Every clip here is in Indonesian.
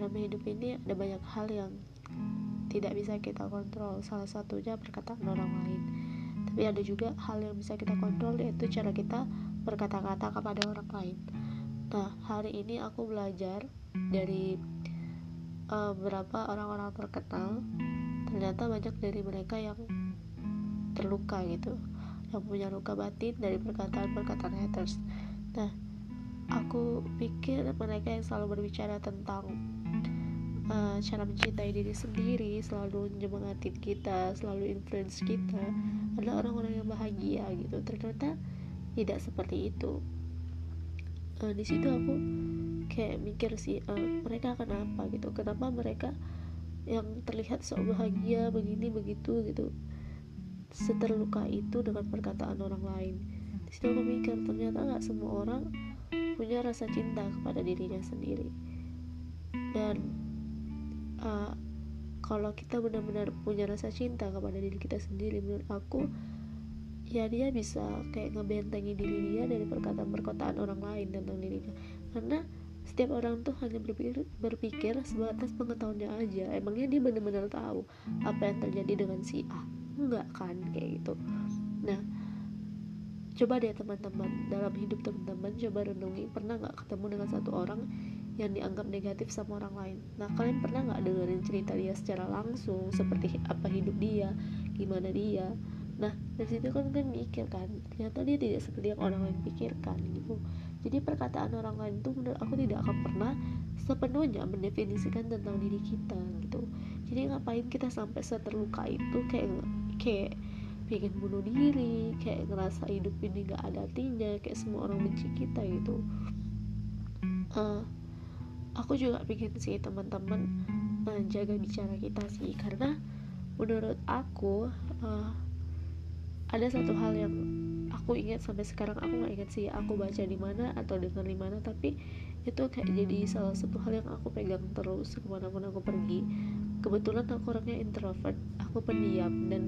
dalam hidup ini ada banyak hal yang tidak bisa kita kontrol. Salah satunya perkataan orang lain. Tapi ada juga hal yang bisa kita kontrol yaitu cara kita berkata-kata kepada orang lain. Nah hari ini aku belajar dari uh, orang-orang terkenal. Ternyata banyak dari mereka yang terluka gitu yang punya luka batin dari perkataan-perkataan haters. Nah aku pikir mereka yang selalu berbicara tentang uh, cara mencintai diri sendiri selalu nyemangatin kita selalu influence kita adalah orang-orang yang bahagia gitu. Ternyata tidak seperti itu. Uh, di situ aku kayak mikir sih uh, mereka kenapa gitu. Kenapa mereka yang terlihat sok bahagia begini begitu gitu seterluka itu dengan perkataan orang lain? Di situ aku mikir ternyata nggak semua orang punya rasa cinta kepada dirinya sendiri dan uh, kalau kita benar-benar punya rasa cinta kepada diri kita sendiri menurut aku ya dia bisa kayak ngebentengi diri dia dari perkataan-perkataan orang lain tentang dirinya karena setiap orang tuh hanya berpikir, berpikir sebatas pengetahuannya aja. Emangnya dia benar-benar tahu apa yang terjadi dengan si A? Enggak kan? Kayak gitu. Nah coba deh teman-teman dalam hidup teman-teman coba renungi. Pernah nggak ketemu dengan satu orang yang dianggap negatif sama orang lain. Nah kalian pernah nggak dengerin cerita dia secara langsung? Seperti apa hidup dia? Gimana dia? Nah dari situ kan kan mikir kan ternyata dia tidak seperti yang orang lain pikirkan gitu. Jadi perkataan orang lain itu menurut aku tidak akan pernah sepenuhnya mendefinisikan tentang diri kita gitu. Jadi ngapain kita sampai seterluka itu? Kayak kayak pengen bunuh diri kayak ngerasa hidup ini gak ada artinya kayak semua orang benci kita gitu. Uh, aku juga pengen sih teman-teman uh, jaga bicara kita sih. Karena menurut aku uh, ada satu hal yang aku ingat sampai sekarang aku nggak ingat sih aku baca di mana atau dengar di mana tapi itu kayak jadi salah satu hal yang aku pegang terus ke mana pun aku pergi. Kebetulan aku orangnya introvert aku pendiam dan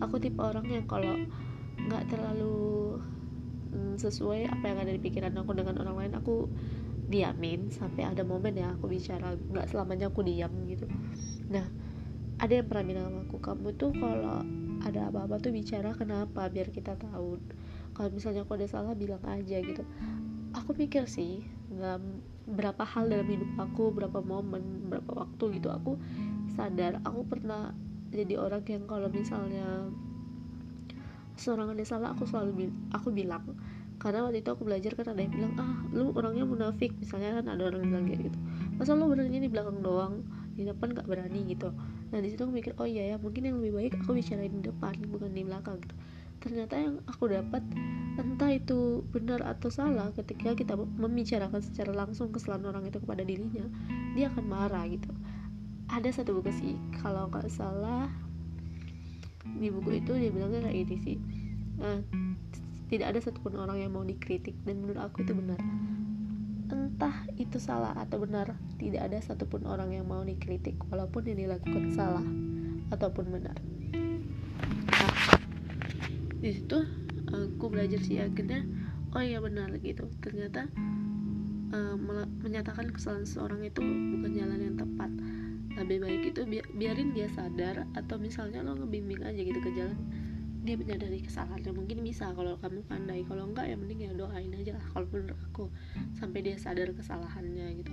aku tipe orang yang kalau nggak terlalu mm, sesuai apa yang ada di pikiran aku dengan orang lain aku diamin sampai ada momen ya aku bicara nggak selamanya aku diam gitu. Nah ada yang pernah bilang sama aku kamu tuh kalau ada apa-apa tuh bicara kenapa? Biar kita tahu. Kalau misalnya aku ada salah bilang aja gitu. Aku pikir sih nggak berapa hal dalam hidup aku berapa momen berapa waktu gitu aku sadar. Aku pernah jadi orang yang kalau misalnya seorang ada salah aku selalu aku bilang karena waktu itu aku belajar kan ada yang bilang ah lu orangnya munafik. Misalnya kan ada orang yang bilang kayak gitu. Masa lu berani di belakang doang di depan gak berani gitu. Nah di situ aku mikir oh iya ya mungkin yang lebih baik aku bicara di depan bukan di belakang gitu. Ternyata yang aku dapat entah itu benar atau salah ketika kita membicarakan secara langsung kesalahan orang itu kepada dirinya dia akan marah gitu. Ada satu buku sih kalau nggak salah di buku itu dia bilangnya kayak gini sih. Uh, tidak ada satupun orang yang mau dikritik dan menurut aku itu benar. Entah itu salah atau benar tidak ada satupun orang yang mau dikritik walaupun yang dilakukan salah ataupun benar. Nah, di situ aku belajar sih akhirnya oh iya benar gitu. Ternyata uh, menyatakan kesalahan seseorang itu bukan jalan yang tepat. Lebih baik itu bi biarin dia sadar atau misalnya lo ngebimbing aja gitu ke jalan dia menyadari kesalahannya. Mungkin bisa kalau kamu pandai. Kalau enggak ya mending ya doain aja lah kalau menurut aku sampai dia sadar kesalahannya gitu.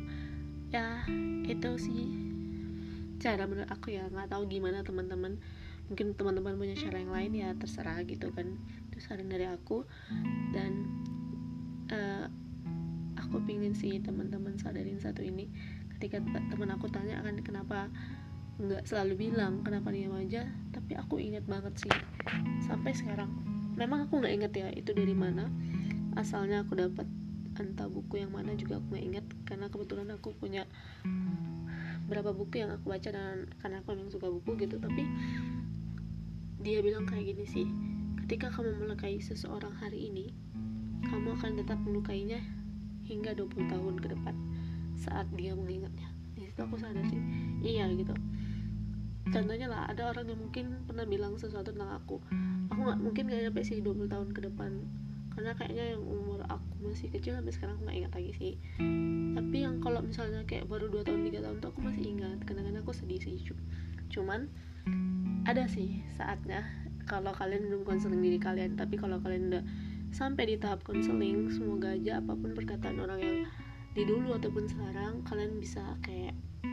Ya itu sih cara menurut aku ya. Nggak tahu gimana teman-teman. Mungkin teman-teman punya cara yang lain ya terserah gitu kan. Itu saran dari aku. Dan uh, aku pingin sih teman-teman sadarin satu ini. Ketika teman aku tanya kan kenapa nggak selalu bilang kenapa diam aja tapi aku inget banget sih sampai sekarang. Memang aku nggak inget ya itu dari mana asalnya aku dapat entah buku yang mana juga aku nggak inget karena kebetulan aku punya berapa buku yang aku baca dan karena aku memang suka buku gitu tapi dia bilang kayak gini sih ketika kamu melukai seseorang hari ini kamu akan tetap melukainya hingga 20 tahun ke depan saat dia mengingatnya. Di situ aku sadar sih iya gitu contohnya lah ada orang yang mungkin pernah bilang sesuatu tentang aku. Aku nggak mungkin gak nyampe sih 20 tahun ke depan. Karena kayaknya yang umur aku masih kecil sampai sekarang aku nggak ingat lagi sih. Tapi yang kalau misalnya kayak baru 2 tahun tiga tahun tuh aku masih ingat. Kadang-kadang aku sedih sih cuman ada sih saatnya kalau kalian belum konseling diri kalian. Tapi kalau kalian udah sampai di tahap konseling semoga aja apa pun perkataan orang yang di dulu ataupun sekarang kalian bisa kayak ya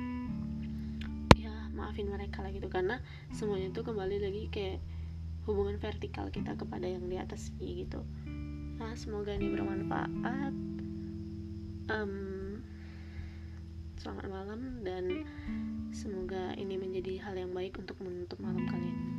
maafin mereka lah gitu. Karena semuanya itu kembali lagi kayak hubungan vertikal kita kepada yang di atas gitu. Nah semoga ini bermanfaat. Um, selamat malam dan semoga ini menjadi hal yang baik untuk menutup malam kalian